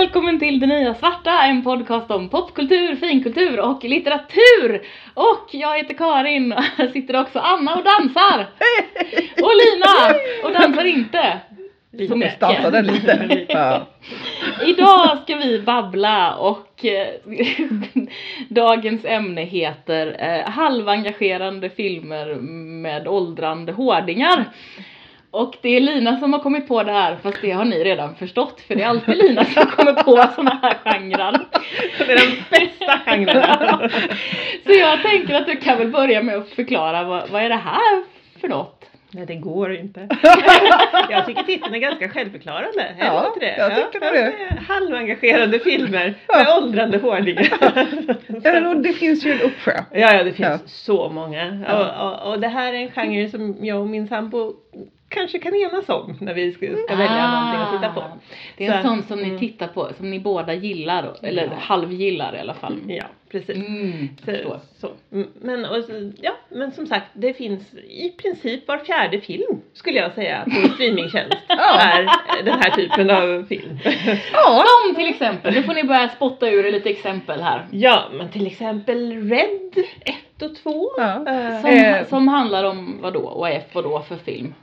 välkommen till Det Nya Svarta, en podcast om popkultur, finkultur och litteratur. Och jag heter Karin och här sitter också Anna och dansar. Och Lina och dansar inte. Så mycket. dansade lite. Idag ska vi babbla och eh, dagens ämne heter eh, halvengagerande filmer med åldrande hårdingar. Och det är Lina som har kommit på det här fast det har ni redan förstått för det är alltid Lina som kommer på sådana här genrer. Det är den bästa genren. Så jag tänker att du kan väl börja med att förklara vad, vad är det här för något? Nej det går inte. jag tycker titeln är ganska självförklarande. Är Ja, inte det? jag tycker ja, det. Halvengagerande filmer med åldrande hårdingar. Ja, det finns ju en uppsjö. Ja, ja det finns Ja. så många. Och, och, och det här är en genre som jag och min sambo kanske kan enas om när vi ska, ska välja någonting att titta på. Ah, Det är en Så- sån som ni mm. tittar på, som ni båda gillar, eller Ja. halvgillar i alla fall. Ja, precis. Mm. Så, så. Mm, Men, och, ja, men som sagt, det finns i princip var fjärde film skulle jag säga på streamingtjänst är den här typen av film. Ja, Som till exempel, nu får ni börja spotta ur lite exempel här. Ja, men till exempel Red 1 och 2. Ja. Eh, Som, Eh. som handlar om vad då och är vad då för film?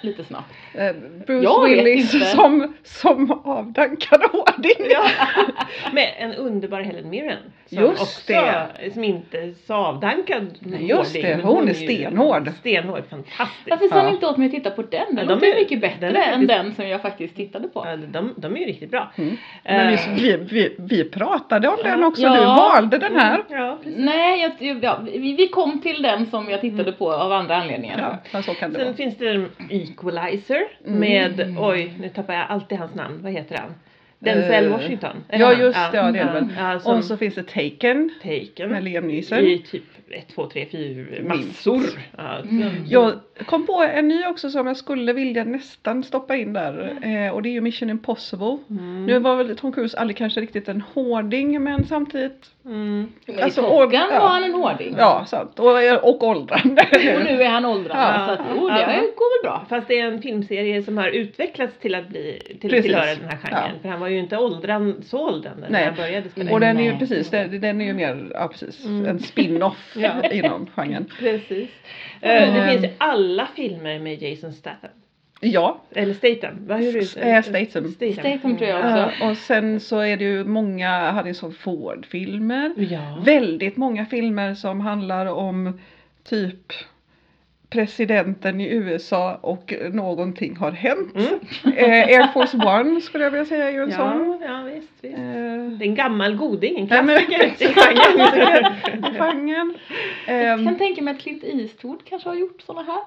Lite snabbt. eh, Bruce Jag Willis som, som avdankad hårding. Ja, med en underbar Helen Mirren. Som Just också, det. Som inte så avdankad Nej, just hårding, det. men Hon är stenhård. Stenhård, fantastisk. Varför sa Ja. ni inte åt mig att titta på den? Den Ja, de låter ju är- mycket bättre den är än faktiskt- den som jag faktiskt tittade på. Ja, de, de är ju riktigt bra. Mm. Men Eh, vi, vi, vi pratade om den också, Ja. du valde den här. Ja, precis. Nej, jag, ja, vi, vi kom till den som jag tittade på av andra anledningar. Ja, men så kan det Sen vara. finns det Equalizer Mm. med, oj nu tappar jag alltid hans namn, vad heter han? Denzel Eh, Washington. Ja han? just det, ja, det är det väl. Ja, som Och så finns det Taken Taken. med Liam Neeson. I typ 1, 2, 3, 4 Minst. massor. Ja, Mm. Jag kom på en ny också som jag skulle vilja nästan stoppa in där eh, och det är ju Mission Impossible. Mm. Nu var väl Tom Cruise aldrig kanske riktigt en hårding men samtidigt Mm. Men Alltså, I Top Gun ja. var han en hårding. Ja, sant. Och, och åldrande. Och nu är han åldrad. Ja. Så att, oh, det Ja. går väl bra. Fast det är en filmserie som har utvecklats till att bli till Precis. tillhöra den här genren. Ja. För han var ju inte åldran, så åldrande när han började spela Och in. den är ju precis, den, den är ju mer, ja precis, Mm. en spin-off Ja. inom genren. Precis. Eh, det Mm. finns ju alla filmer med Jason Statham. Ja, Eller Statham. Vad hur det? eh, Statham. Statham tror jag eh, också. och sen så är det ju många Harrison Ford-filmer. Ja. Väldigt många filmer som handlar om typ presidenten i USA och någonting har hänt. Mm. Eh, Air Force One skulle jag vilja säga är ju en sån. Ja, ja visst, visst. Eh, Det är en gammal goding, en klassiker i genren. Jag Ehm, kan tänka mig att Clint Eastwood kanske har gjort såna här.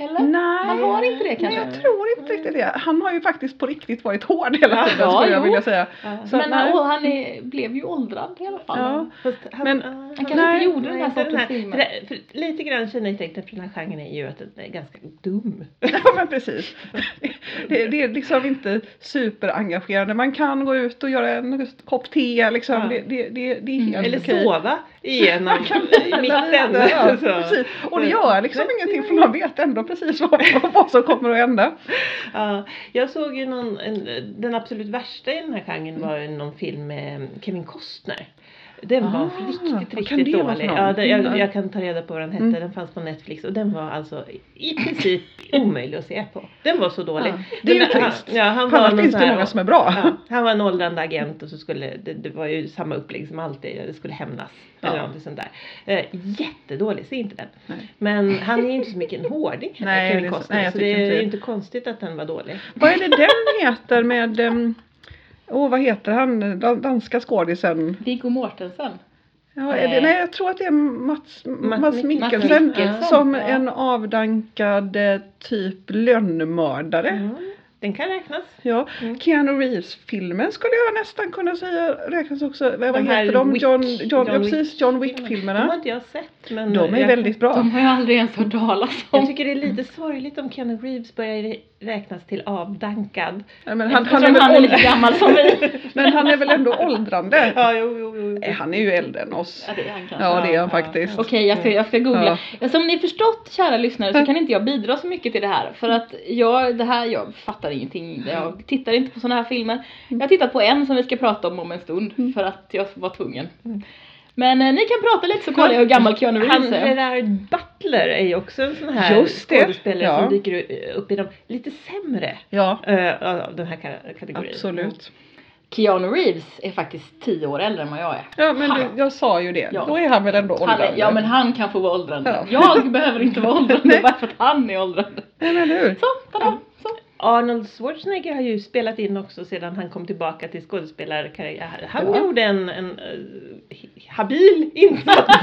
Eller? Nej, Han har inte det Nej, kanske? jag tror inte riktigt det. Han har ju faktiskt på riktigt varit hård hela tiden ja, skulle jag jo. vilja säga. Ja. Så, Men nej. han, är, blev ju åldrad i alla fall. Ja. Han, Men- Han kanske Nej, inte gjorde den här sortens filmer. Lite grann kännetecknet för den här genren är ju att den är ganska dum. Ja men precis. Det, det är liksom inte superengagerande. Man kan gå ut och göra en kopp te liksom. Ja. Det, det, det, det är Mm. helt Eller okej. sova igenom i mitten. Ja, precis. Och det gör liksom ingenting för man vet ändå precis vad, vad som kommer att hända. Ja, jag såg ju någon, en, den absolut värsta i den här genren var ju någon film med Kevin Costner. Den var Ah, riktigt, kan riktigt för dålig. Ja, det, jag, Mm. jag kan ta reda på vad den hette. Mm. Den fanns på Netflix och den var alltså i princip omöjlig att se på. Den var så dålig. Ja, det är ju Den- trist. Ja, han var annars någon finns det många som är bra. Ja, han var en åldrande agent och så skulle det, det var ju samma upplägg som alltid. Det skulle hämnas. Eller Ja. någonting sånt där. Eh, jättedålig, se inte den. Nej. Men han är ju inte så mycket en hårding heller, Nej, Kevin det är så- Costner. nej, så det är inte ju inte konstigt att den var dålig. Vad är det den heter med ehm, Åh vad heter han, Dan- danska skådisen? Viggo Mortensen. Ja, är det, Nej. nej jag tror att det är Mats, Mats, Mats Mikkelsen Mikkelsen, som ja. en avdankad eh, typ lönnmördare. Mm. Den kan räknas. Ja, Mm. Keanu Reeves-filmen skulle jag nästan kunna säga räknas också. Vad De heter de? Wick- John, John, John ja, precis, John De har Wick-filmerna. inte jag sett. Men De är jag, väldigt bra. De har jag aldrig ens hört talas Jag om. tycker det är lite sorgligt om Keanu Reeves börjar räknas till avdankad. Nej, men han, han, Eftersom är han är väl lite gammal som vi. men han är väl ändå åldrande? Ja, jo, jo, jo. Han är ju äldre än oss. Ja, det är han kanske. Ja, det är han Ja, faktiskt. ja. Okej, jag ska, jag ska googla. Ja. Som ni förstått, kära lyssnare, så kan inte jag bidra så mycket till det här. För att jag, det här, jag fattar ingenting. Jag tittar inte på sådana här filmer. Jag har tittat på en som vi ska prata om om en stund, Mm. för att jag var tvungen. Men eh, ni kan prata lite så kollar jag hur gammal Keanu Reeves är. Gerard Butler är ju också en sån här Just det, skådespelare ja. som dyker upp i de lite sämre Ja, eh, av den här ka- kategorin. absolut. Keanu Reeves är faktiskt 10 år äldre än vad jag är. Ja, men du, jag sa ju det. Ja. Då är han väl ändå åldrande? ja men han kan få vara åldrande. Ja. Jag behöver inte vara åldrande bara för att han är åldrande. Nej, men hur? Så, tada. Arnold Schwarzenegger har ju spelat in också sedan han kom tillbaka till skådespelarkarriär. Han Ja. gjorde en, en eh, habil insats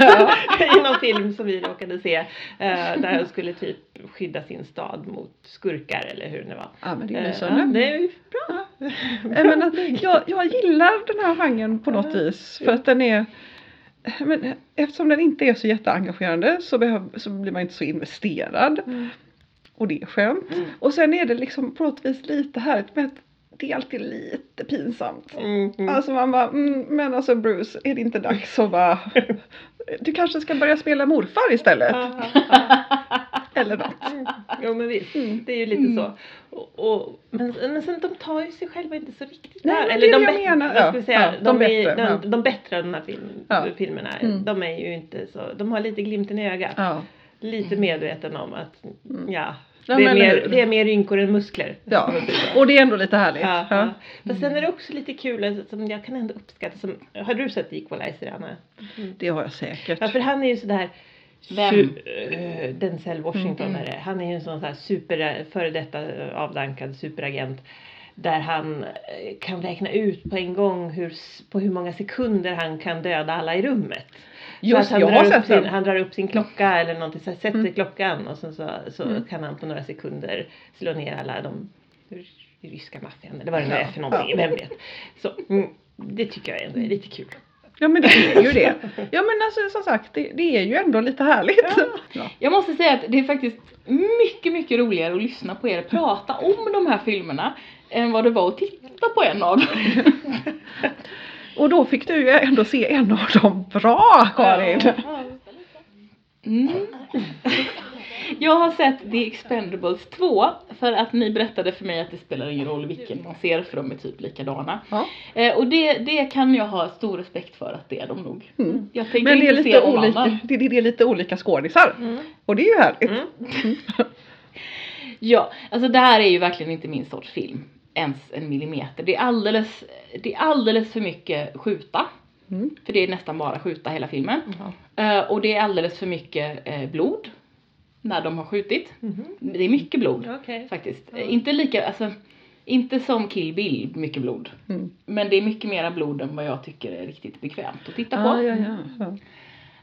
i någon film som vi råkade se. eh, där han skulle typ skydda sin stad mot skurkar eller hur det var. Ja, men det är Eh, lysande. ja, det är ju bra. Nej, men att jag, jag gillar den här genren på något vis. För att den är men eftersom den inte är så jätteengagerande så, behöv, så blir man inte så investerad. Mm. Och det är skönt. Mm. Och sen är det liksom på något vis lite härligt med att det är alltid lite pinsamt. Mm, mm. Alltså man bara, mm, men alltså Bruce, är det inte dags att bara Du kanske ska börja spela morfar istället? Eller något. Mm. Jo men visst, Mm. det är ju lite Mm. så. Och, och, men, men sen de tar ju sig själva inte så riktigt Nej, där. Eller det är de, jag menar. vad ska säga, ja, de, de är, bättre, de, ja. de bättre av de här film, Ja. filmerna, de är ju inte så, de har lite glimten i ögat. Ja. Lite medveten om att, ja, Ja, det, är mer, det är mer rynkor än muskler. ja. Och det är ändå lite härligt. Ja, Ja. ja. Fast sen är det också lite kul, alltså, som jag kan ändå uppskatta, som, har du sett Equalizer Anna? Det har jag säkert. Ja för han är ju sådär Vem? su- eh, Denzel Washington Mm. är det. Han är ju en sån här super, före detta avdankad superagent. Där han eh, kan räkna ut på en gång hur, på hur många sekunder han kan döda alla i rummet. Just, jag han, har drar upp sin, han drar upp sin klocka eller någonting, så här, sätter Mm. klockan och sen så, så Mm. kan han på några sekunder slå ner alla de ryska maffian eller vad det nu är för någonting, ja. vem vet. Så, mm, det tycker jag ändå är lite kul. Ja men det är ju det. Ja men alltså som sagt det, det är ju ändå lite härligt. Ja. Jag måste säga att det är faktiskt mycket, mycket roligare att lyssna på er prata om de här filmerna än vad det var att titta på en av dem. Och då fick du ju ändå se en av dem bra Karin. Mm. Jag har sett The Expendables 2 för att ni berättade för mig att det spelar ingen roll vilken man ser för de är typ likadana. Ja. Eh, och det, det kan jag ha stor respekt för att det är de nog. Mm. Jag tänker Men det är, inte lite se någon olika, annan. det, det är lite olika skådisar. Mm. Och det är ju härligt. Mm. Ja, alltså det här är ju verkligen inte min sorts film. Ens en millimeter. Det är alldeles, det är alldeles för mycket skjuta. Mm. För det är nästan bara skjuta hela filmen. Ja. Eh, och det är alldeles för mycket eh, blod. När de har skjutit. Mhm. Det är mycket blod Okej. faktiskt. Eh, Inte lika, alltså inte som Kill Bill, mycket blod. Mm. Men det är mycket mera blod än vad jag tycker är riktigt bekvämt att titta på. Ja, ja, ja.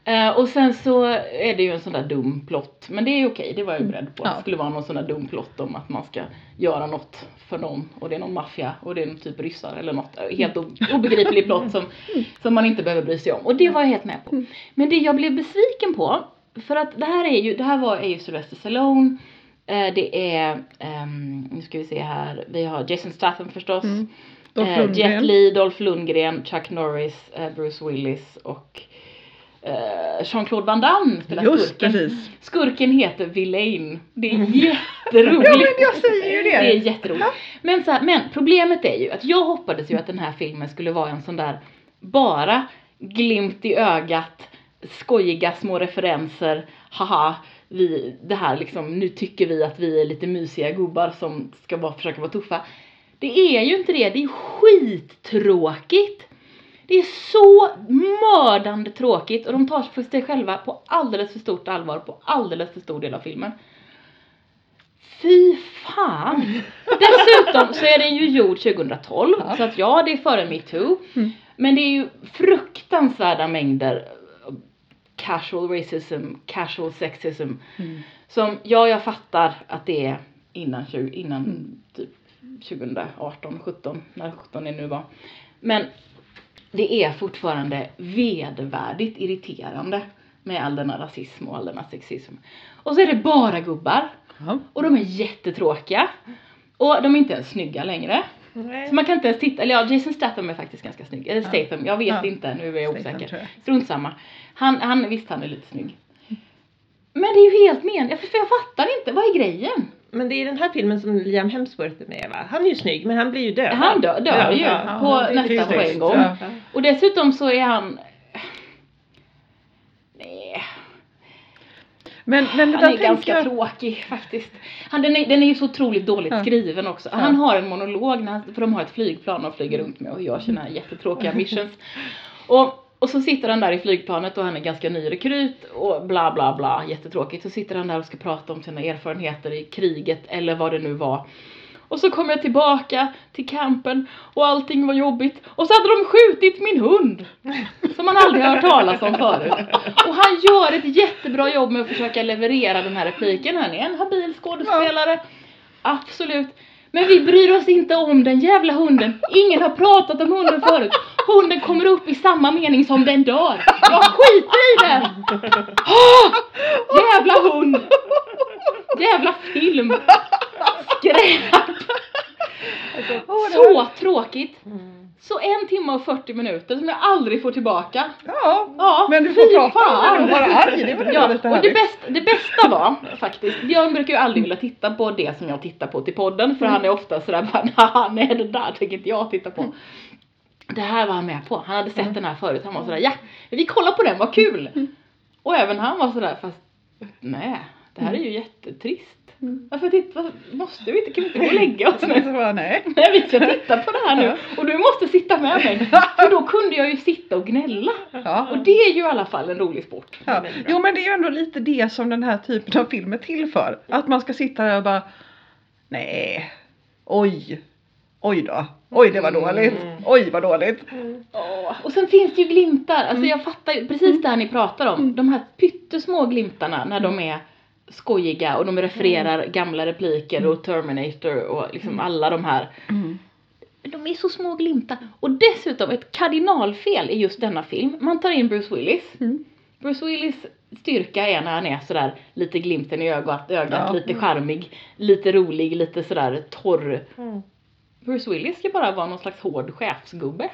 Eh, och sen så är det ju en sån där dum plott. Men det är okej, det var jag ju beredd på. Ja. Det skulle vara någon sån där dum plott om att man ska göra något för någon. Och det är någon maffia och det är någon typ ryssar eller något. Helt o- obegriplig plott som, som man inte behöver bry sig om. Och det var jag helt med på. Men det jag blev besviken på. För att det här är ju, det här var, är ju Sylvester Stallone. Eh, det är, ehm, nu ska vi se här, vi har Jason Statham förstås. Mm. Lundgren. Jet Li, Dolph Lundgren, Chuck Norris, Bruce Willis och Jean-Claude Van Damme spelar Just skurken. precis. Skurken heter Villain. Det är Ja jätteroligt. men jag säger ju det. Det är jätteroligt. Men, så här, men problemet är ju att jag hoppades ju att den här filmen skulle vara en sån där bara glimt i ögat, skojiga små referenser, haha, vi, det här liksom, nu tycker vi att vi är lite mysiga gubbar som ska bara försöka vara tuffa. Det är ju inte det, det är skittråkigt. Det är så mördande tråkigt och de tar för sig själva på alldeles för stort allvar på alldeles för stor del av filmen. Fy fan! Dessutom så är den ju gjord 2012 Ja. så att ja, det är före metoo. Mm. Men det är ju fruktansvärda mängder casual racism, casual sexism. Mm. Som, ja jag fattar att det är innan, 20, innan Mm. typ 2018, 17, när 17 det nu var. Men det är fortfarande vedervärdigt irriterande med all denna rasism och all denna sexism. Och så är det bara gubbar. Och de är jättetråkiga. Och de är inte ens snygga längre. Nej. Så man kan inte ens titta, eller ja Jason Statham är faktiskt ganska snygg. Eller. Statham, jag vet inte, nu är jag Statham, osäker. jag. Strunt samma. Han, han, visst han är lite snygg. Men det är ju helt men, jag, för jag fattar inte, vad är grejen? Men det är den här filmen som Liam Hemsworth är med va? Han är ju snygg men han blir ju död. Han dör, dör Ja, ju ja. på Ja, nästan på en gång. Ja. Och dessutom så är han... Nej, Men, men det han är ganska jag, tråkig faktiskt. Han, den, är, den är ju så otroligt dåligt Ja. skriven också. Ja. Han har en monolog, när han, för de har ett flygplan och flyger runt med och gör sina jättetråkiga missions. Och, och så sitter han där i flygplanet och han är ganska ny rekryt och bla bla bla, jättetråkigt. Så sitter han där och ska prata om sina erfarenheter i kriget eller vad det nu var. Och så kom jag tillbaka till campen och allting var jobbigt och så hade de skjutit min hund! Som man aldrig har hört talas om förut. Och han gör ett jättebra jobb med att försöka leverera den här repliken. Han är en habil skådespelare. Absolut. Men vi bryr oss inte om den jävla hunden. Ingen har pratat om hunden förut. Hunden kommer upp i samma mening som den dör. Jag skiter i den! Åh! Jävla hund! Jävla film! Skräp! Det Så tråkigt! Mm. Så en timme och 40 minuter som jag aldrig får tillbaka. ja, Ja, men du får prata om det och vara arg, det är Ja, lite och det bästa, det bästa var faktiskt, Björn brukar ju aldrig vilja titta på det som jag tittar på till podden för han är ofta sådär bara "Haha, nej det där tänker inte jag titta på. Det här var han med på, han hade sett den här förut, han var sådär ja, vi kollar på den, vad kul! Och även han var sådär fast nej, det här är ju jättetrist. Mm. Varför titta, måste vi inte, kan vi inte gå och lägga oss nu? Så bara, nej. Nej vi ska titta på det här nu och du måste sitta med mig. För då kunde jag ju sitta och gnälla. Ja. Och det är ju i alla fall en rolig sport. Ja. Jo men det är ju ändå lite det som den här typen av film är till för. Att man ska sitta där och bara Nej, oj, oj då, oj det var dåligt, Mm. oj vad dåligt. Åh, Och sen finns det ju glimtar, alltså Mm. jag fattar ju precis det här ni pratar om. De här pyttesmå glimtarna när de är skojiga och de refererar gamla repliker och Terminator och liksom alla de här. Mm. De är så små glimtar. Och dessutom ett kardinalfel i just denna film. Man tar in Bruce Willis. Mm. Bruce Willis styrka är när han är sådär lite glimten i ögat, ögat Ja. lite charmig, lite rolig, lite sådär torr. Mm. Bruce Willis ska bara vara någon slags hård chefsgubbe.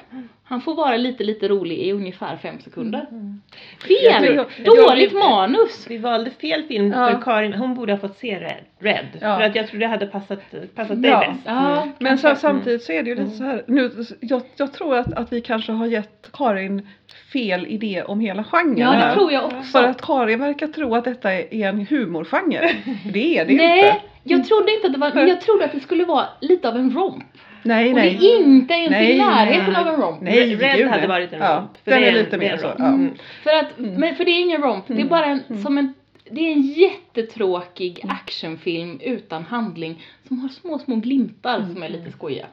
Han får vara lite, lite rolig i ungefär fem sekunder. Mm. Fel! Jag tror- Dåligt jag- manus! Vi valde fel film Ja. för Karin, hon borde ha fått se Red. Red Ja. För att jag tror det hade passat, passat dig Ja. bäst. Ja, Men så, samtidigt så är det ju lite så här, nu, jag, jag tror att, att vi kanske har gett Karin fel idé om hela genren Ja, det tror jag också. För att Karin verkar tro att detta är en humorgenre. Det är det Nej, inte. Jag trodde inte att det var, men jag trodde att det skulle vara lite av en romp. Nej, Och det nej. är inte ens Nej, i närheten nej. av en romp. Nej, Red gud, hade nej. varit en ja, romp, för Den det är är lite det mer så. Ja. Mm. För att, men för det är ingen romp, det är bara en, som en, det är en jättetråkig actionfilm utan handling som har små, små glimtar som är lite skojiga.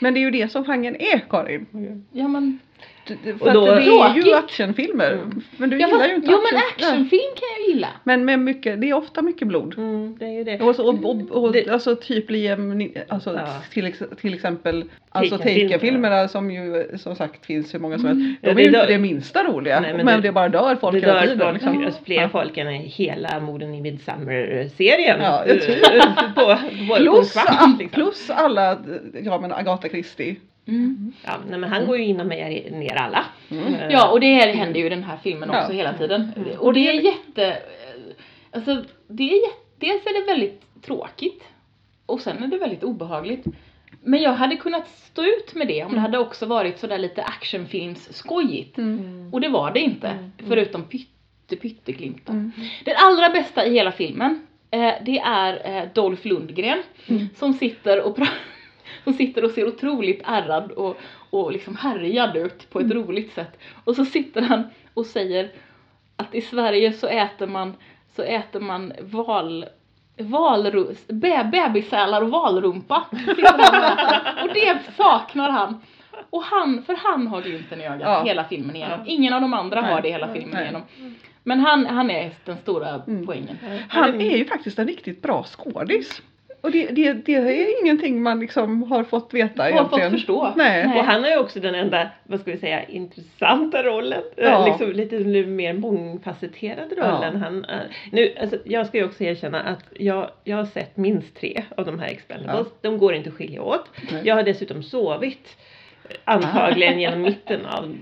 Men det är ju det som genren är Karin. Ja men, För Och att då- det är ju actionfilmer. Men du ja, gillar fast, ju inte jo action. men Nej. actionfilm kan jag gilla. Men med mycket, det är ofta mycket blod. Mm, det är ju det. Och, så, och, och, och Det- alltså typ Liam, alltså Ja. till, till exempel alltså Taken-filmerna. Som ju som sagt finns hur många som helst. De Ja, är ju inte det minsta roliga. Nej, men men det, det- bara dör folk det hela dör tiden. folk, liksom. alltså, fler Ja. folk än i hela morden i Midsummer-serien. Ja, typ. på, på, på Plus, liksom. plus alla, ja men Agatha Christie. Mm. Ja, nej, men han går ju in och mejar ner alla. Mm. Eh, Ja och det händer ju i den här filmen också Ja. hela tiden. Mm. Och det är jätte, alltså det är jätte, dels är det väldigt tråkigt och sen är det väldigt obehagligt. Men jag hade kunnat stå ut med det om det hade också varit sådär lite actionfilms skojigt. Mm. Och det var det inte, Mm. förutom pytte pytteglimtar. Mm. Den allra bästa i hela filmen, eh, det är eh, Dolph Lundgren Mm. som sitter och pra- som sitter och ser otroligt ärrad och, och liksom härjad ut på ett Mm. roligt sätt. Och så sitter han och säger att i Sverige så äter man, så äter man val, valrus, be, bebissälar och valrumpa. Och det saknar han. Och han, för han har glimten i ögat Ja. hela filmen igenom. Ja. Ingen av de andra Nej. har det hela filmen Nej. igenom. Men han, han är den stora Mm. poängen. Han är ju faktiskt en riktigt bra skådis. Och det, det, det är ingenting man liksom har fått veta Har egentligen. fått förstå. Nej. Nej. Och han har ju också den enda, vad ska vi säga, intressanta rollen. Ja. Eh, Liksom lite mer mångfacetterade rollen. Ja. Han, eh, nu, alltså, jag ska ju också erkänna att jag, jag har sett minst tre av de här Expendables. De går inte att skilja åt. Nej. Jag har dessutom sovit eh, antagligen genom mitten av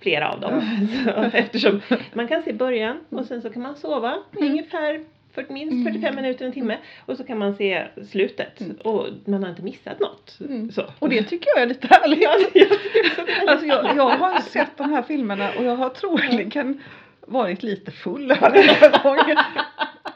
flera av dem. Så, eftersom man kan se början och sen så kan man sova ungefär 40, minst 45 minuter, en timme. Och så kan man se slutet. Och man har inte missat något. Mm. Så. Och det tycker jag är lite härligt. Ja, jag Alltså jag, jag har sett de här filmerna och jag har troligen varit lite full varje gång.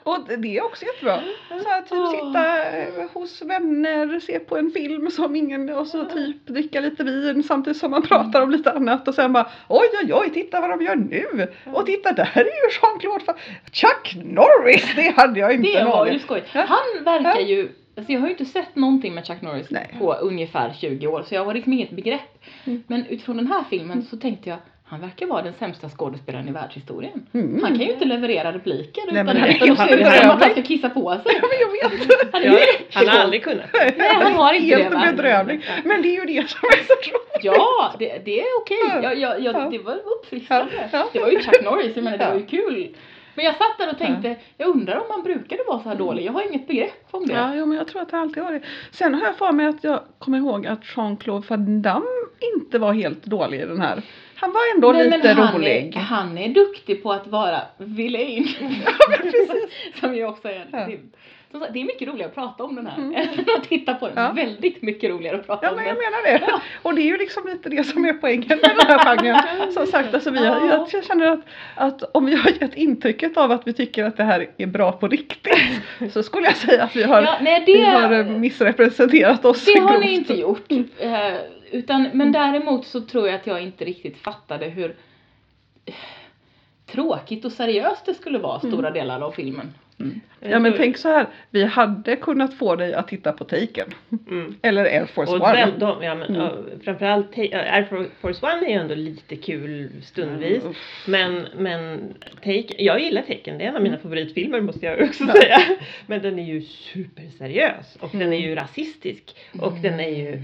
Och det är också jättebra. Så här, typ sitta eh, hos vänner, se på en film som ingen och så typ dricka lite vin samtidigt som man pratar om lite annat och sen bara oj oj oj titta vad de gör nu och titta där är ju Jean-Claude Chuck Norris det hade jag inte Det var ju skoj. Han verkar ju, alltså jag har ju inte sett någonting med Chuck Norris Nej. på ungefär 20 år så jag har liksom inget begrepp. Mm. Men utifrån den här filmen så tänkte jag, han verkar vara den sämsta skådespelaren i världshistorien. Mm. Han kan ju inte leverera repliker Nej, utan det helt ser ut som att han ska kissa på sig. Ja, men jag vet. Han är Ja, han har aldrig kunnat. Nej, han har inte Helt det, va? bedrövligt. Men det är ju det som är så roligt. Ja, det, det är okej. Ja. Jag, jag, jag, Ja. det var uppfriskande. Ja, ja. Det var ju Chuck Norris, jag menar det Ja. var ju kul. Men jag satt där och tänkte, jag undrar om han brukade vara så här dålig. Jag har inget begrepp om det. Ja, jo, men jag tror att det alltid har det. Sen har jag för mig att jag kommer ihåg att Jean-Claude Van Damme inte var helt dålig i den här. Han var ändå Nej, lite han rolig. Är, han är duktig på att vara villain. Som ju också är Ja. det, det är mycket roligare att prata om den här Mm. än att titta på den. Ja. Väldigt mycket roligare att prata Ja om men den. jag menar det. Och det är ju liksom lite det som är poängen med den här genren. Som sagt, alltså vi har, Ja. jag känner att, att om vi har gett intrycket av att vi tycker att det här är bra på riktigt så skulle jag säga att vi har, Ja, nej, vi det, har eh, missrepresenterat oss det har ni inte gjort. Eh, utan, men däremot så tror jag att jag inte riktigt fattade hur tråkigt och seriöst det skulle vara stora delar av filmen. Ja men tänk så här, vi hade kunnat få dig att titta på Taken. Mm. Eller Air Force Och One. den, de, ja, men, Mm. framförallt Air Force One är ju ändå lite kul stundvis. Mm. Men, men Take, jag gillar Taken, det är en av mina favoritfilmer måste jag också Ja. säga. Men den är ju superseriös och den är Mm. ju rasistisk. Och den är ju,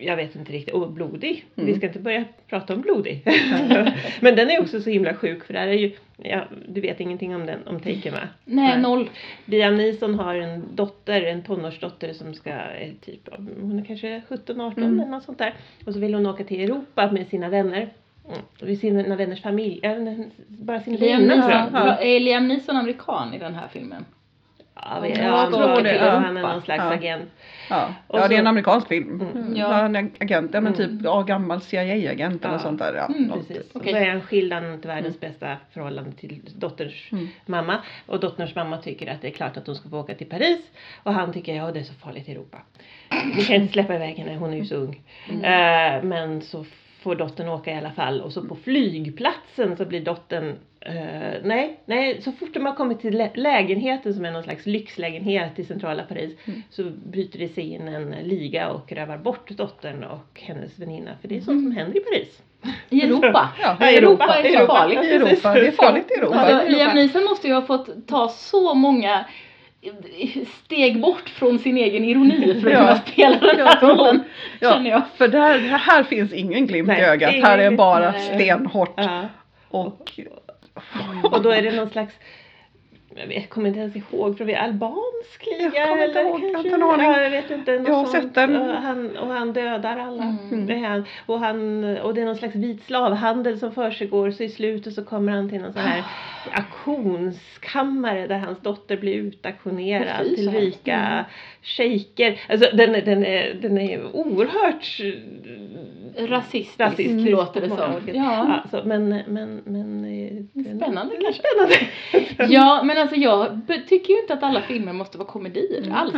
jag vet inte riktigt, och blodig. Mm. Vi ska inte börja prata om blodig. men den är också så himla sjuk för där är ju, ja, du vet ingenting om den, om Taken va? Nej, Nej. noll. Liam Neeson har en dotter, en tonårsdotter som ska, är typ, hon är kanske 17-18 Mm. eller något sånt där. Och så vill hon åka till Europa med sina vänner. Mm, med sina vänners familj, bara sin Liam väninna tror jag. Neeson, Ja. är Liam Neeson amerikan i den här filmen? Ja, Ja, ja, jag jag tror det. det. Han är Ja. någon slags Ja. agent. Ja, ja det är så- en amerikansk film. Mm. Ja. Ja. en agent, ja men Mm. typ ja, gammal CIA-agent eller Ja. sånt där. Ja, Mm. Precis. Okej. Och så är han skild, han världens bästa förhållande till dotterns Mm. mamma. Och dotterns mamma tycker att det är klart att hon ska få åka till Paris. Och han tycker ja det är så farligt i Europa. Vi kan inte släppa iväg henne, hon är ju så ung. Mm. Eh, men så får dottern åka i alla fall. Och så på flygplatsen så blir dottern eh, nej, nej, så fort de har kommit till lä- lägenheten som är någon slags lyxlägenhet i centrala Paris Mm. så bryter det sig in en liga och rövar bort dottern och hennes väninna. För det är sånt som händer i Paris. I Europa? Ja, Europa Europa, är så Europa. farligt. I Europa, det är farligt i Europa. Alltså, Liam. Neeson måste ju ha fått ta så många steg bort från sin egen ironi för att Ja. kunna spela den här Ja. rollen. Ja, Känner jag. för där, här finns ingen glimt Nej, i ögat. ingen Här är bara Nej. stenhårt. Ja. Och Och då är det någon slags jag vet, kommer inte ens ihåg, är albansk liga Jag kommer inte ihåg, jag kanske? en aning. Ja, jag vet inte. något Jag har sånt. sett den. Och han, och han dödar alla. Mm. Det är han. Och, han, och det är någon slags vit slavhandel som försiggår så i slutet så kommer han till någon sån här auktionskammare där hans dotter blir så till rika Mm. shejker. Alltså den, är- den, är, den är oerhört Rasistiskt rasistisk låter det på många som. Ja. Alltså, men, men, men eh, den, Spännande kanske. spännande. ja, men alltså jag tycker ju inte att alla filmer måste vara komedier Mm, alls.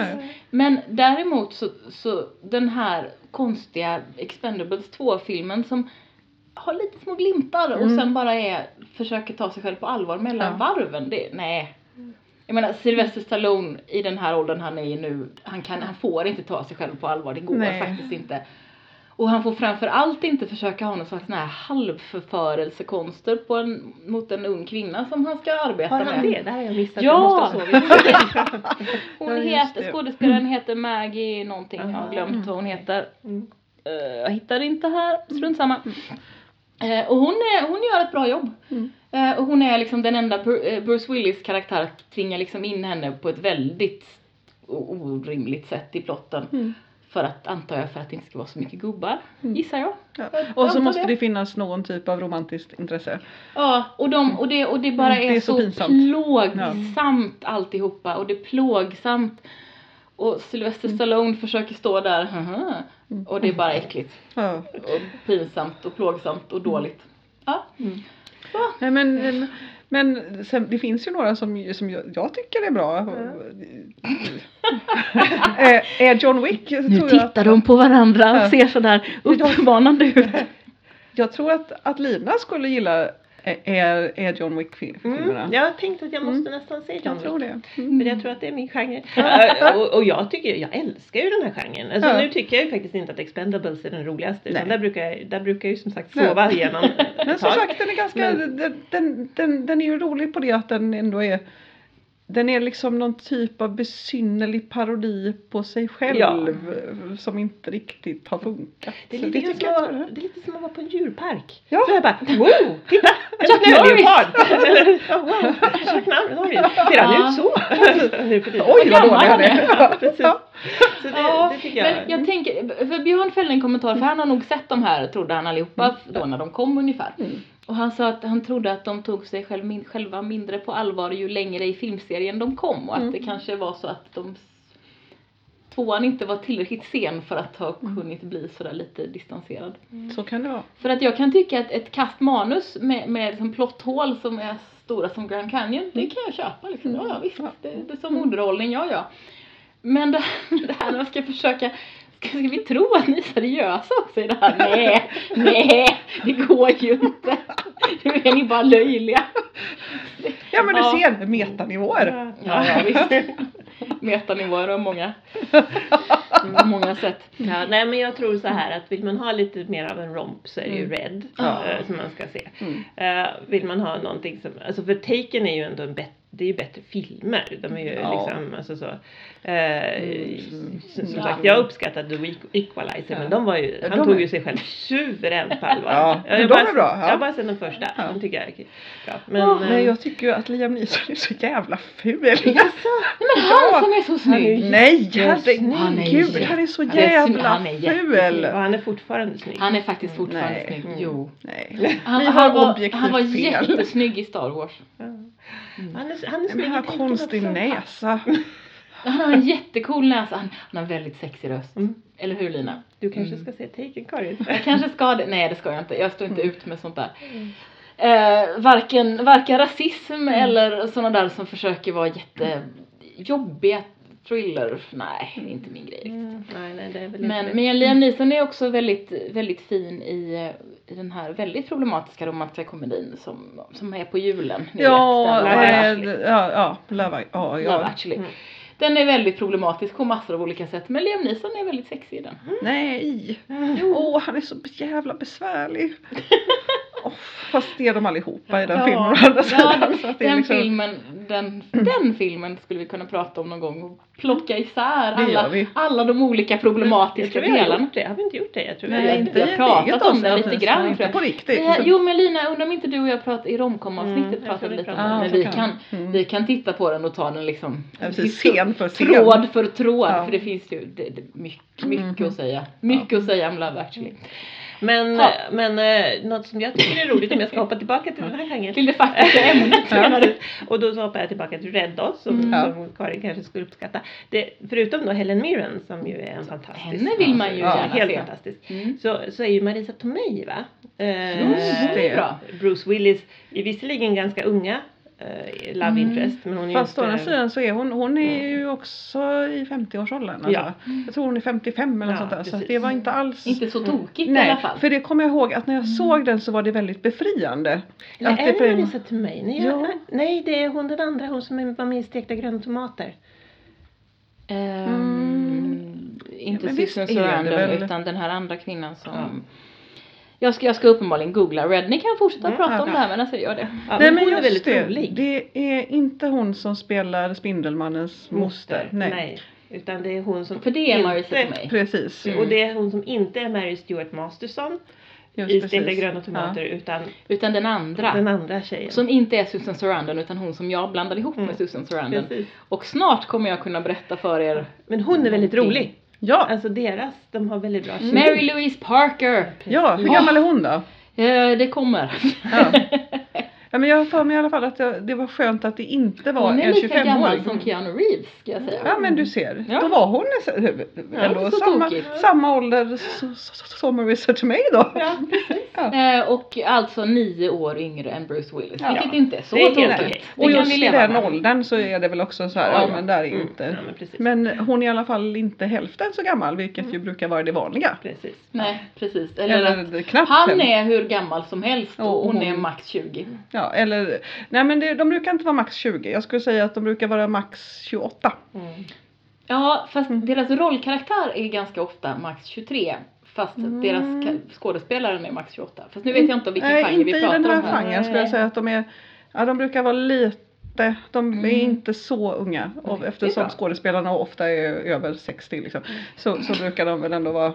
Men däremot så, så den här konstiga Expendables 2-filmen som har lite små glimtar och Mm. sen bara är, försöker ta sig själv på allvar mellan Ja. varven. Det, nej. Jag menar Sylvester Stallone i den här åldern han är i nu, han, kan, han får inte ta sig själv på allvar, det går Nej. faktiskt inte. Och han får framför allt inte försöka ha någon slags här halvförförelsekonster på en, mot en ung kvinna som han ska arbeta Har han med. det? Det här har jag missat. Ja. Jag måste ha. Hon Ja, heter, skådespelaren heter Maggie någonting, jag har Aha. glömt vad hon heter. Mm. Eh, jag hittar inte här, strunt samma. Eh, och hon, är, hon gör ett bra jobb. Mm. Eh, och hon är liksom den enda, Bru- Bruce Willis karaktär tvingar liksom in henne på ett väldigt orimligt sätt i plotten. Mm. För att, antar jag, för att det inte ska vara så mycket gubbar, Mm. gissar jag. Ja. Och så måste det. det finnas någon typ av romantiskt intresse. Ja, och, de, och, det, och det bara Mm, är, det är så så, pinsamt. plågsamt alltihopa och det är plågsamt. Och Sylvester Stallone försöker stå där, haha, Mm. och det är bara äckligt. Ja. Och pinsamt och plågsamt och dåligt. Ja. Så. Nej, men, men sen, det finns ju några som, som jag, jag tycker är bra. Eh, är John Wick Nu tror jag, tittar att, de på varandra och ser sådär uppmanande ut. jag tror att, att Lina skulle gilla eh, är, är John Wick-filmerna. Mm. Jag har tänkt att jag måste nästan se John jag tror Wick. det. Mm. För jag tror att det är min genre. Och, och jag tycker, jag älskar ju den här genren. Alltså Ja. nu tycker jag ju faktiskt inte att Expendables är den roligaste. Utan Nej. där brukar, jag, där brukar jag ju som sagt sova igenom Men som sagt den är ganska, Men- den, den, den, den är ju rolig på det att den ändå är den är liksom någon typ av besynnerlig parodi på sig själv Ja. som inte riktigt har funkat. Det är, lite tycker som jag det är lite som att vara på en djurpark. Ja. Så jag bara, wow, titta! Jack snöleopard! Eller, ja, wow, Jack Norris. Ser han ut så? Oj vad dålig han är. är! Ja, precis. Ja. Så det, Ja, det tycker jag. men jag tänker, för Björn fällde en kommentar, för han har nog sett de här, trodde han allihopa, då när de kom ungefär. Mm. Och han sa att han trodde att de tog sig själv, min, själva mindre på allvar ju längre i filmserien de kom och att Mm. det kanske var så att de tvåan inte var tillräckligt sen för att ha Mm. kunnat bli sådär lite distanserad. Så kan det vara. För att jag kan tycka att ett kast manus med, med liksom plotthål som är stora som Grand Canyon, det kan jag köpa liksom. Ja, ja visst, Ja. det, det är som underhållning, ja ja. Men det, det här när man ska försöka Ska, ska vi tro att ni är seriösa också i det här? Nej, nej, det går ju inte. Nu är ni bara löjliga. Ja men du Ja. ser, metanivåer. Ja, ja visst. Metanivåer och många, på många sätt. Ja, nej men jag tror så här att vill man ha lite mer av en romp så är det ju Mm. Red Ja. eh, som man ska se. Mm. Eh, vill man ha någonting som, alltså för Taken är ju ändå en bättre det är ju bättre filmer. De är ju Ja. liksom, alltså så. Eh, Mm. som Ja. sagt, jag uppskattade The Equalizer Ja. men de var ju, han de tog är- ju sig själv suveränt på allvar. Ja, Jag men har de bara- är bra, ja. Jag har bara sett den första, Ja. de tycker jag är bra. Men, Men, eh, jag tycker ju att Liam Neeson är så jävla ful. Jaså? Nej men Ja. han som är så snygg. Nej Han är herregud, han är så han jävla han ful. Ja, han är fortfarande snygg. Han är faktiskt fortfarande snygg. Mm. Jo. Nej. Han, har han, var, han var jättesnygg i Star Wars. Ja. Mm. Han är, han är Men han har konstig näsa. Han har en jättecool näsa. Han, han har en väldigt sexig röst. Mm. Eller hur Lina? Du kanske Mm. ska se Taken Karin? Jag kanske ska det. Nej det ska jag inte. Jag står inte Mm. ut med sånt där. Eh, varken, varken rasism Mm. eller såna där som försöker vara jättejobbiga thriller. Nej, är inte min grej. Mm, nej, nej, det är väl Men, inte men Liam Neeson är också väldigt, väldigt fin i, i den här väldigt problematiska romantiska komedin som, som är på julen. Ja, vet, den, Love ja, ja, Love, ja, Love ja. actually. Mm. Den är väldigt problematisk på massor av olika sätt men Liam Neeson är väldigt sexig i den. Nej. Åh, han är så jävla besvärlig. Oh, fast det är de allihopa i den filmen å andra ja sidan. är den liksom- filmen, den, den filmen skulle vi kunna prata om någon gång och plocka isär alla, alla de olika jag problematiska tror vi har delarna. gjort det. Har vi inte gjort det? Jag tror Nej, vi har inte vi har pratat om det lite grann, jag. Inte på riktigt. Eh, jo men Lina, undrar om inte du och jag pratade i romkom-avsnittet Mm, jag pratade lite om det. Men vi Ja, kan, Mm. vi kan titta på den och ta den liksom Ja, precis, scen för scen. tråd för tråd. Ja. För det finns ju det, det, mycket, mycket Mhm. att säga. Mycket att säga om Love actually. Men, men eh, något som jag tycker är roligt om jag ska hoppa tillbaka till den här genren. Till det faktiska ämnet. Och då så hoppar jag tillbaka till Red då, som, Mm. Som Karin kanske skulle uppskatta. Det, förutom då Helen Mirren som ju är en fantastisk Henne vill man ju ja, gärna Helt se. fantastisk. Mm. Så, så är ju Marisa Tomei va? Eh, Just det. Bruce Willis visserligen ganska unga eh, Love Mm. interest men hon är Fast å andra sidan så är hon, hon är ju också i 50-årsåldern. Alltså. Ja. Jag tror hon är 55 eller Ja, sånt där. Så det var inte alls Inte så tokigt i Nej, alla fall. för det kommer jag ihåg att när jag såg den så var det väldigt befriande. Eller Att är det Marisa Tomei? Nej, jag, Ja. nej, det är hon den andra, hon som är- var med i Stekta gröna tomater. Ehm, inte visst Susan är det Sarandon väl- utan den här andra kvinnan som Ja. Jag, ska, jag ska uppenbarligen googla Red. Ni kan fortsätta Mm, prata ja, om ja. det här men alltså gör det. Ja, Nej men hon är väldigt det, rolig. det är inte hon som spelar Spindelmannens moster. Nej. Utan det är hon som För det är inte... Marisa Tomei. Precis. Mm. Och det är hon som inte är Mary Stuart Masterson Just i. Stekta gröna tomater utan Utan den andra. den andra tjejen. Som inte är Susan Sarandon utan hon som jag blandade ihop Mm. med Susan Sarandon. Precis. Och snart kommer jag kunna berätta för er Men hon är väldigt Någonting. rolig. Ja, Alltså deras, de har väldigt bra kemi. Mary Louise Parker. ja, hur gammal är hon då? Eh, det kommer. Ja. Ja, men jag har för mig i alla fall att jag, det var skönt att det inte var Hon är en lika gammal 25-åring. som Keanu Reeves ska jag säga. Ja men du ser, Ja. då var hon så- ändå så samma, tokigt. samma ålder som till mig då. Ja, precis. Eh, och alltså nio år yngre än Bruce Willis. Ja. Vilket inte är så Det är tokigt. Det Och just i den med. åldern så är det väl också så här, Ja, ja, ja. men där är Mm. inte. Ja, men. Men hon är i alla fall inte hälften så gammal vilket ju brukar vara det vanliga. precis. Nej precis. Eller, Eller, att knappt han är hur gammal som helst och Och hon hon- är max 20. Ja, eller, nej men det, de brukar inte vara max 20. Jag skulle säga att de brukar vara max 28. Mm. Ja fast Mm. deras rollkaraktär är ganska ofta max 23. Fast Mm. deras skådespelaren är max 28. Fast nu vet jag inte om vilken nej, genre inte vi i pratar den här om här. genren skulle jag säga att de är, ja de brukar vara lite, de är Mm. inte så unga. Och är eftersom skådespelarna ofta är över 60 liksom, så, så brukar de väl ändå vara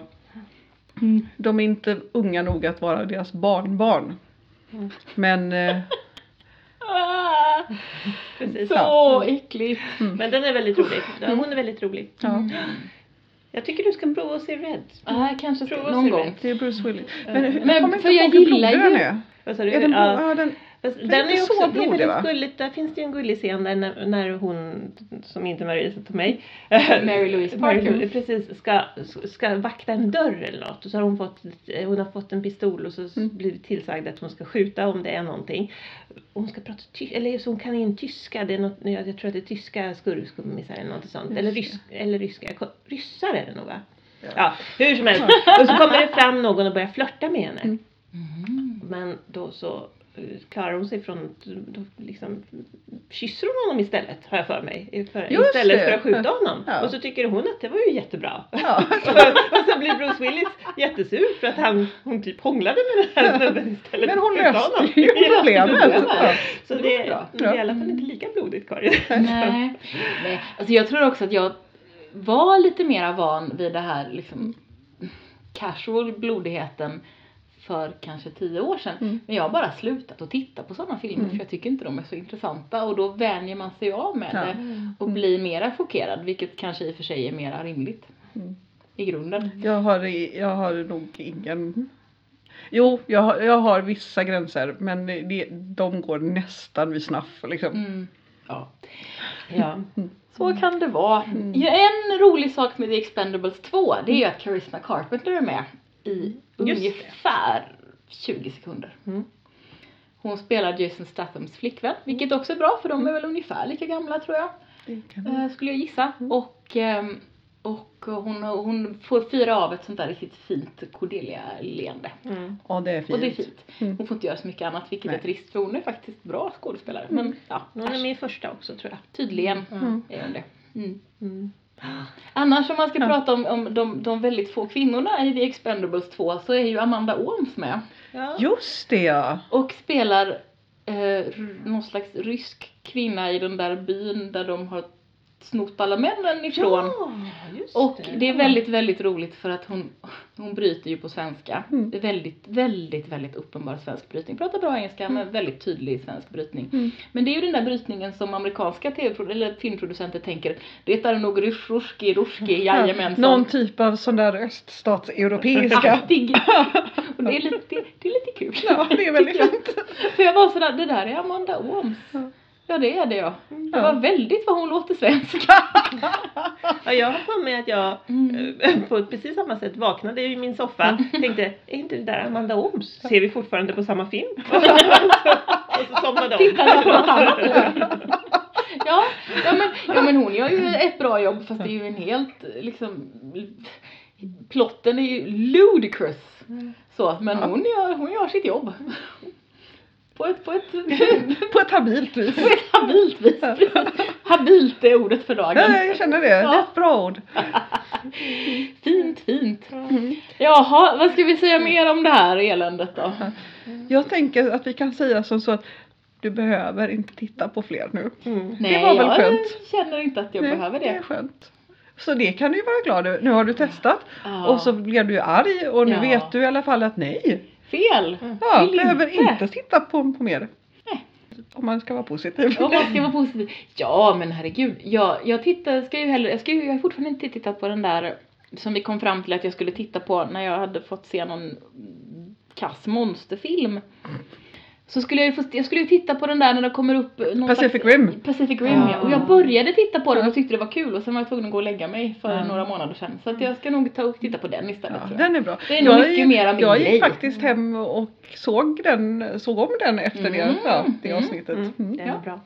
Mm. De är inte unga nog att vara deras barnbarn. Mm. Men eh, Ah, precis. så äckligt. Men den är väldigt rolig. Ja, hon är väldigt rolig. ja, Jag tycker du ska prova att se Red. Ah, kanske Prova någon gång. Red. det är Bruce Willis. Men, Men för jag gillar ju-. Vad sa du? Är den, Ja. ja, den, Den är är också, så det är väldigt va? gulligt. Där finns det ju en gullig scen där när, när hon, som inte Marisa tog mig, Mary Louise Mary Parker. Precis, ska, ska vakta en dörr eller något. Och så har hon fått, hon har fått en pistol och så Mm. blir det tillsagd att hon ska skjuta om det är någonting. Och Hon ska prata tyska, eller så hon kan in tyska, det är något, jag, tror att det är tyska skurkskummisar eller något sånt. Eller, rys, eller ryska, ryssar är det nog va? Ja, hur som helst. Och så kommer det fram någon och börjar flörta med henne. Mm. Men då så eh, klarar hon sig från, då liksom kysser hon honom istället har jag för mig. För, istället det. för att skjuta honom. Ja. Och så tycker hon att det var ju jättebra. ja. och så blir Bruce Willis jättesur för att han, hon typ hånglade med den här snubben istället Men hon löste honom. ju problemet. Så Det det, bra. det är i alla fall inte lika blodigt Karin. Nej. Nej. Alltså jag tror också att jag var lite mera van vid det här liksom casual blodigheten för kanske tio år sedan. Mm. Men jag har bara slutat att titta på sådana filmer Mm. för jag tycker inte de är så intressanta och då vänjer man sig av med Ja. det och blir mera chockerad vilket kanske i och för sig är mera rimligt. Mm. I grunden. Jag har, jag har nog ingen Jo, jag har, jag har vissa gränser men det, de går nästan vid snaff liksom. Mm. Ja. Ja. Så kan det vara. Mm. En rolig sak med The Expendables 2 det är ju att Charisma Carpenter är med i. ungefär 20 sekunder. Mm. Hon spelar Jason Stathams flickvän, vilket också är bra för de är väl ungefär lika gamla tror jag. Eh, skulle jag gissa. Mm. Och, ehm, och hon, hon får fira av ett sånt där riktigt fint Cordelia-leende. Mm. Ja det är fint. Och det är fint. Mm. Hon får inte göra så mycket annat vilket Nej. är trist för hon är faktiskt bra skådespelare. Men ja, Hon är med i första också tror jag. tydligen Mm. är hon det. Annars om man ska Ja. prata om, om de, de väldigt få kvinnorna i The Expendables 2 så är ju Amanda Ooms med. Ja. Just det ja! Och spelar eh, någon slags rysk kvinna i den där byn där de har snott alla männen ifrån. Ja, Och det är väldigt, väldigt roligt för att hon, hon bryter ju på svenska. Mm. Det är väldigt, väldigt, väldigt uppenbar svensk brytning. Pratar bra engelska men väldigt tydlig svensk brytning. Mm. Men det är ju den där brytningen som amerikanska tv eller filmproducenter tänker, det är nog rysk, ruski, ruski, jajamensan. Någon typ av sån där öststatseuropeiska. Aktig. Och det är lite, det, det är lite kul. ja det är väldigt fint. För jag var sådär, det där är Amanda Ooms. Ja. Ja det är det ja. Det Ja. var väldigt vad hon låter svensk. Ja, jag har för mig att jag Mm. på precis samma sätt vaknade i min soffa tänkte, är inte det där Amanda Ooms? Ser vi fortfarande på samma film? och så somnade jag Tittade på något annat. om. Ja, ja, men, ja men hon gör ju ett bra jobb fast det är ju en helt liksom plotten är ju ludicrous. Så, men Ja. hon, gör, hon gör sitt jobb. På ett, på ett, På ett habilt vis. på ett habilt vis. Ja. Habilt är ordet för dagen. Ja, jag känner det. Det är Ja. ett bra ord. Fint, fint. Mm. Jaha, vad ska vi säga mer om det här eländet då? Jag tänker att vi kan säga som så att du behöver inte titta på fler nu. Mm. Nej, var väl jag skönt? känner inte att jag Nej, behöver Det är det. skönt. Så det kan du ju vara glad över. Nu har du testat Ja. och så blev du arg och nu Ja. vet du i alla fall att nej. Fel! Ja, Vill behöver inte. inte titta på, på mer. Nej. Om man ska vara positiv. Om man ska vara positiv. Ja men herregud. Jag, jag tittar, ska ju heller, jag, ska ju, jag har fortfarande inte tittat på den där som vi kom fram till att jag skulle titta på när jag hade fått se någon kass monsterfilm. Så skulle jag få, jag skulle ju titta på den där när det kommer upp någon Pacific slags, Rim. Pacific Rim ja. Ja. Och jag började titta på den och tyckte det var kul och sen var jag tvungen att gå och lägga mig för Ja. några månader sedan. Så att jag ska nog ta och titta på den istället Ja, tror jag. den är bra. Det är nog mycket gick- mer av min jag grej. gick faktiskt hem och såg, den, såg om den efter det, Mm, ja, det mm, avsnittet. Mm. Mm. Det är Ja. bra.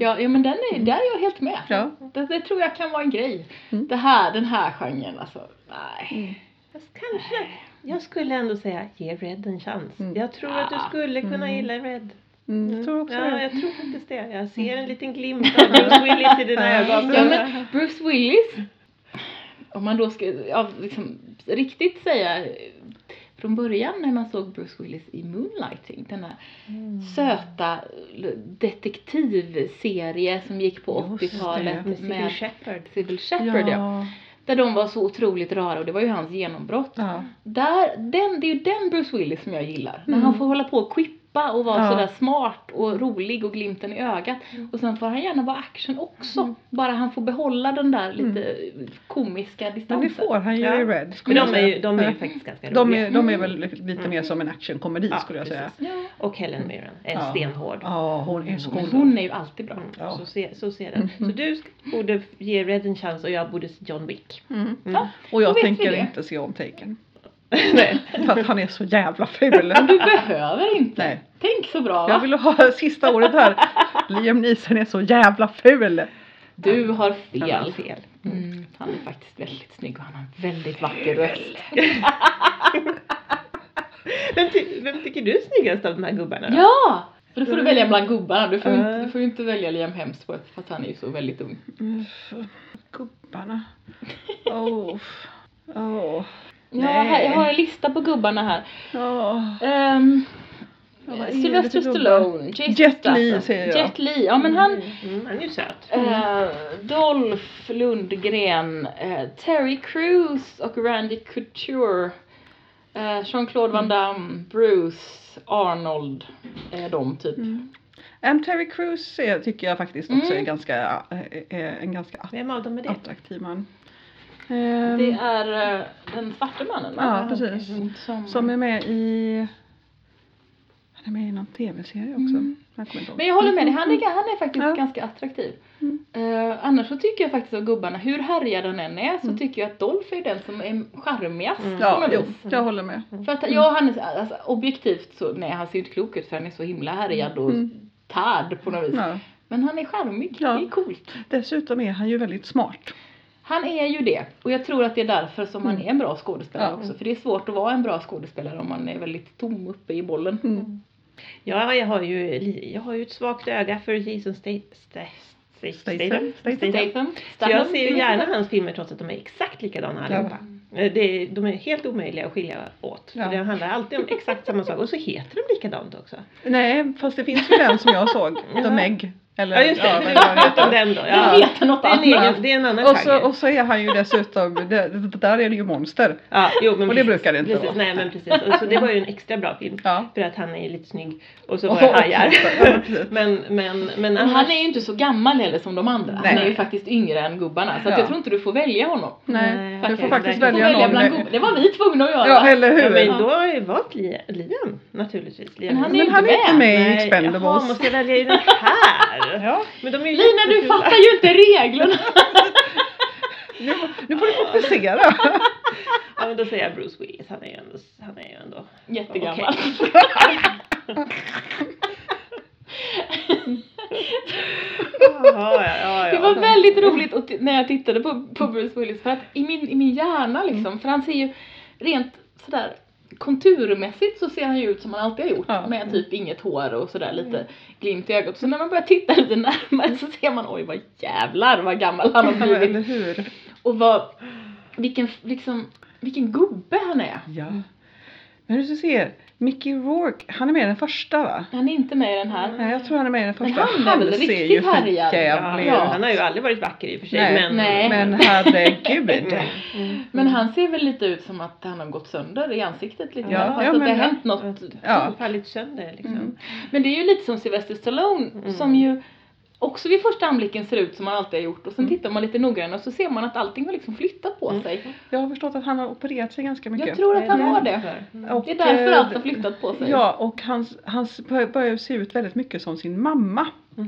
Ja, ja men den är, där är jag helt med. Ja. Det, det tror jag kan vara en grej. Mm. Det här, den här genren alltså. Nej. Fast kanske. Jag skulle ändå säga ge Red en chans. Mm. Jag tror att du Ja. skulle kunna Mm. gilla Red. Mm, jag tror också ja, det. jag tror faktiskt det. Jag ser en liten glimt av Bruce Willis i dina ögon. Ja men Bruce Willis, om man då ska ja, liksom, riktigt säga från början när man såg Bruce Willis i Moonlighting, den här Mm. söta detektivserie som gick på Just 80-talet det. Med Sybil med Shepherd. Sybil Shepherd ja. Ja. Där de var så otroligt rara och det var ju hans genombrott. Ja. Där, den, det är ju den Bruce Willis som jag gillar. När Mm. han får hålla på och quippa och vara Ja. sådär smart och rolig och glimten i ögat. Och sen får han gärna vara action också. Bara han får behålla den där lite komiska Men distansen. det får han ju Ja. i Red. Men de är säga. ju, de är faktiskt ganska de roliga. är, de är Mm. väl lite mer som en actionkomedi Ja, skulle jag säga. precis. Ja. Och Helen Mirren är Ja. stenhård. Ja, hon är så Men cool. hon är ju alltid bra. Mm, Ja. så, se, så ser den. Så du borde ge Red en chans och jag borde se John Wick. Mm. Mm. Ja. Och jag tänker inte se om Taken. Nej. För att han är så jävla ful. Men du behöver inte. Nej. Tänk så bra Jag va? vill ha sista ordet här. Liam Neeson är så jävla ful. Du har Han har fel. fel. Mm, han är faktiskt väldigt snygg och han har en väldigt vacker röst. Vem, ty- vem tycker du är snyggast av de här gubbarna? då? Ja! För då får du välja bland gubbarna. Du får, Ja. inte, du får ju inte välja Liam Hemsworth för att han är ju så väldigt ung. Mm, Gubbarna. Åh. Åh. Ja, här, jag har en lista på gubbarna här. Åh. Um, Ja, Sylvester? Stallone, Jason Jet Statham. Li säger jag. Jet Li, ja men han, Mm, han är ju söt. eh, Dolph Lundgren, eh, Terry Crews och Randy Couture, eh, Jean-Claude Van Damme, Bruce, Arnold, är de typ. Mm. En Terry Crews är, tycker jag faktiskt också Mm. är ganska, är en ganska att- Vem av dem är det? attraktiv man. Ehm, Det är eh, den svarte mannen va? Ja, precis. Som, Som är med i Han är med i någon tv-serie också. Mm. Jag kommer inte ihåg. Men jag håller med dig, han är, han är faktiskt Ja. ganska attraktiv. Mm. Eh, annars så tycker jag faktiskt att gubbarna, hur härjad den än är, så Mm. tycker jag att Dolph är den som är charmigast Mm. på Ja, något jo, vis. jag håller med. För att, ja, han är, alltså, objektivt så, nej han ser ju inte klok ut för han är så himla härjad och Mm. tärd på något vis. Ja. Men han är charmig, Ja. det är coolt. Dessutom är han ju väldigt smart. Han är ju det. Och jag tror att det är därför som han Mm. är en bra skådespelare Ja. också. För det är svårt att vara en bra skådespelare om man är väldigt tom uppe i bollen. Mm. Ja, jag har ju, jag har ju ett svagt öga för Jason Statham. Så jag ser ju gärna hans filmer trots att de är exakt likadana allihopa. Eh, Det, de är helt omöjliga att skilja åt. Ja. För det handlar alltid om exakt samma sak och så heter de likadant också. Nej, fast det finns ju den som jag såg. The. Meg. Eller, Ja just det, vad du det var vet om heter. den då. Det Ja. heter något Det är en annat. egen, det är en annan Och så, och så är han ju dessutom, det, det där är det ju monster. Ja, jo, men och det precis, brukar det inte precis, vara. Nej men precis, och så det var ju en extra bra film. Ja. För att han är lite snygg och så var det hajar. Ja, men, men, men, Men annars, han är ju inte så gammal heller som de andra. Han Nej. är ju faktiskt yngre än gubbarna. Så att Ja. jag tror inte du får välja honom. Nej, Nej, du får faktiskt. Du får välja välja någon. bland gubbarna. Det var vi tvungna att göra. Ja, eller Ja, hur? men då har jag ju valt Li- Liam naturligtvis. Liam. Men han är Men ju han inte är inte med. med i Expendables. Jaha, måste jag välja i den här? Ja, Men de är Lina du fattar ju inte reglerna. nu, nu får du fokusera. Ja men då säger jag Bruce Willis, han är ju ändå, han är ju ändå Jättegammal. Ja, ja, ja, Det var väldigt roligt att t- när jag tittade på, på Bruce Willis för att i min, i min hjärna liksom, för han ser ju rent sådär konturmässigt så ser han ju ut som han alltid har gjort Ja. med typ inget hår och sådär lite glimt i ögat. Så när man börjar titta lite närmare så ser man oj vad jävlar vad gammal han har blivit. eller hur? Och vad, vilken, liksom, vilken gubbe han är. Ja. Men du ser, Mickey Rourke, han är med i den första va? Han är inte med i den här. Nej, jag tror han är med i den Men första. han är väl ser riktigt härjad. Ja, ut. han har ju aldrig varit vacker i och för sig Nej, men... Nej. Men herregud. Men han ser väl lite ut som att han har gått sönder i ansiktet lite Ja, grann. Fast ja, att det har ja. hänt något. Ja. Fallit sönder liksom. Mm. Men det är ju lite som Sylvester Stallone Mm. som ju också vid första anblicken ser ut som han alltid har gjort och sen Mm. tittar man lite noggrannare och så ser man att allting har liksom flyttat på Mm. sig. Jag har förstått att han har opererat sig ganska mycket. Jag tror att han har det. Mm. Det är därför eh, allt har flyttat på sig. Ja, och hans bör- börjar se ut väldigt mycket som sin mamma.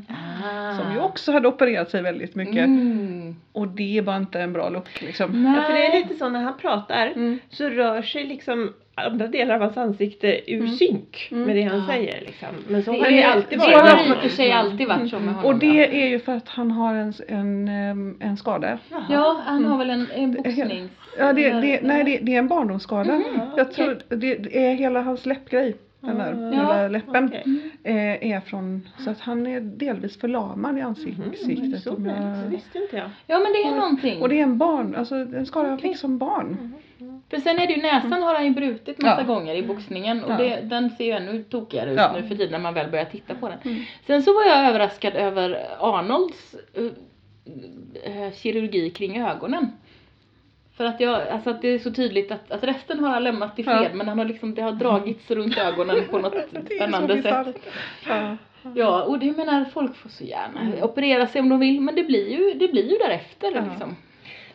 Ah. Som ju också hade opererat sig väldigt mycket. Mm. Och det är bara inte en bra look liksom. Nej. Ja, för det är lite så när han pratar Mm. så rör sig liksom andra delar av hans ansikte ur synk Mm. med det han Ja. säger liksom. Men så Det har det alltid det varit. har och honom. för sig alltid varit så med honom. Och det är ju för att han har en, en, en skada. Jaha. Ja, han har väl en, en Det helt- boxnings... Ja, det, det, nej, det, det är en barndomsskada. Mhm, Jag okej. tror det, det är hela hans läppgrej. Den där Mm. Ja, läppen eh, är från, så att han är delvis förlamad i ansiktet. Mm, så om det jag- visste inte jag. Ja men det är någonting. Och det är en barn, alltså en skada han Okej. fick som barn. För sen är det ju näsan har han ju brutit massa Ja. gånger i boxningen och Ja. det, den ser ju ännu tokigare ut Ja. nu för tiden när man väl börjar titta på den. Mm. Sen så var jag överraskad över Arnolds uh, uh, kirurgi kring ögonen. För att jag, alltså att det är så tydligt att, att resten har han lämnat i fred men han har liksom, det har dragits runt ögonen på något spännande sätt. Ja. Och det menar folk får så gärna Mm. operera sig om de vill men det blir ju, det blir ju därefter liksom.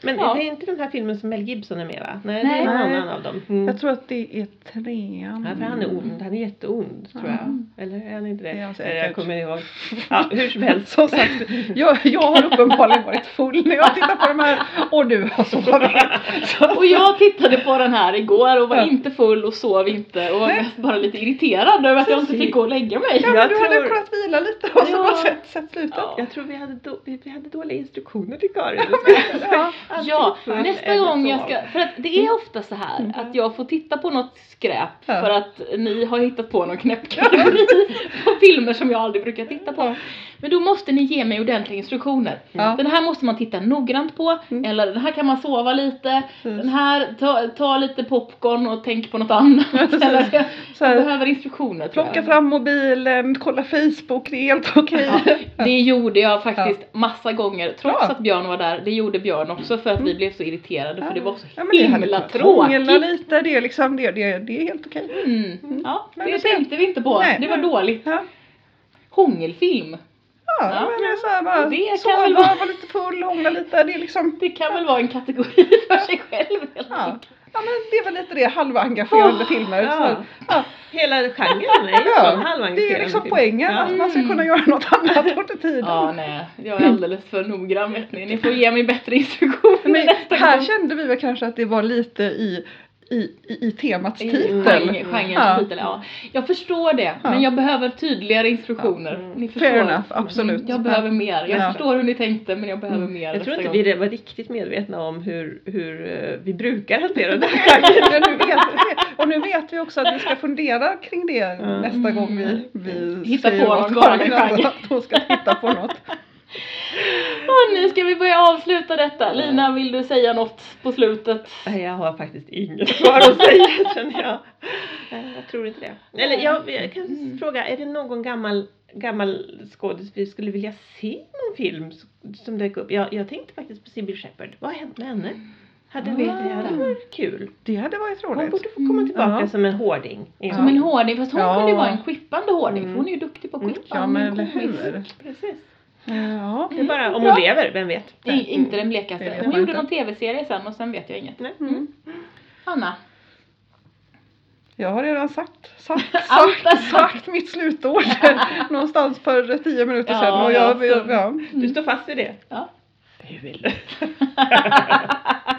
Men Ja. det är inte den här filmen som Mel Gibson är med va? Nej, Nej. det är Nej. annan av dem. Mm. Jag tror att det är trean. Ja, för han är ond, han är jätteond tror jag. Eller är han inte det? Säkert. Eller jag kommer ihåg. Ja, hur som helst. Som sagt, jag, jag har uppenbarligen varit full när jag tittar på de här och du har sovit. Och jag tittade på den här igår och var Ja. inte full och sov inte och var mest bara lite irriterad över att jag inte fick gå och lägga mig. Ja, men Jag du hade tror- kunnat vila lite och så Ja. bara sett, sett slutet. Ja. Jag tror vi hade, då, vi, vi hade dåliga instruktioner till Karin. Ja. Ja, Full nästa gång jag ska, för att det är ofta så här att jag får titta på något skräp Ja. för att ni har hittat på någon knäpp på filmer som jag aldrig brukar titta på. Men då måste ni ge mig ordentliga instruktioner. Ja. Den här måste man titta noggrant på, Mm. eller den här kan man sova lite, Precis. den här, ta, ta lite popcorn och tänk på något annat. Eller, jag, jag behöver instruktioner plocka fram mobilen, kolla Facebook, det är helt okej. Ja, det gjorde jag faktiskt massa gånger trots Bra. att Björn var där. Det gjorde Björn också för att vi blev så irriterade för det var så Ja, himla tråkigt. lite, det är liksom, det, det, det är helt okej. Mm. Ja, Men det tänkte vi inte på. Nej. Det var dåligt. Ja. Hångelfilm. Ja, men det är så här bara, Det kan sova, väl vara- vara lite full, hångla lite, det är liksom Det kan väl vara en kategori för sig själv helt Ja. enkelt. ja men det är väl lite det, halva engagerande Åh, filmer. ja. Så, här, ja, Hela genren är ju ja, sån halvangagerande det är liksom film. poängen, Ja. att man ska kunna göra något annat under tiden. Ja, nej. Jag är alldeles för noggrann vet ni. Ni får ge mig bättre instruktioner Men nästa här gång. kände vi väl kanske att det var lite i, i, i, i temats titel. genre- Genrens Ja. titel, ja. Jag förstår det, Ja. men jag behöver tydligare instruktioner. Mm. Ni förstår. Fair enough, absolut. Jag behöver mer. Jag Ja. förstår hur ni tänkte, men jag behöver Mm. mer Jag tror inte gång. vi var riktigt medvetna om hur, hur eh, vi brukar hantera den här genren. Ja, nu vet, och nu vet vi också att vi ska fundera kring det Mm. nästa gång vi, vi Hitta säger på genre. att hon ska titta på något. Och nu ska vi börja avsluta detta. Lina, vill du säga något på slutet? Nej, Jag har faktiskt inget kvar att säga känner jag. Jag tror inte det. Eller jag, jag kan Mm. fråga, är det någon gammal, gammal skådis vi skulle vilja se någon film som dök upp? Jag, jag tänkte faktiskt på Sybil Shepherd. Vad har hänt med henne? Hade, vet, vet det hade varit kul. Det hade varit Hon roligt. borde få komma tillbaka Ja. som en hårding. i Som en hårding, fast hon Ja. kunde ju vara en quippande hårding Mm. för hon är ju duktig på att Mm. quippa. Ja Hon men eller hur. Precis. Ja. Det är bara om hon lever, vem vet? Det är inte den Det blekaste. vet Hon gjorde inte. någon tv-serie sen och sen vet jag inget. Nej. Mm. Anna? Jag har redan sagt, sagt, är sagt, sagt mitt slutord någonstans för tio minuter Ja, sedan. Och jag, ja, så- ja. Du står fast vid det? Ja. Du vill. Snygg.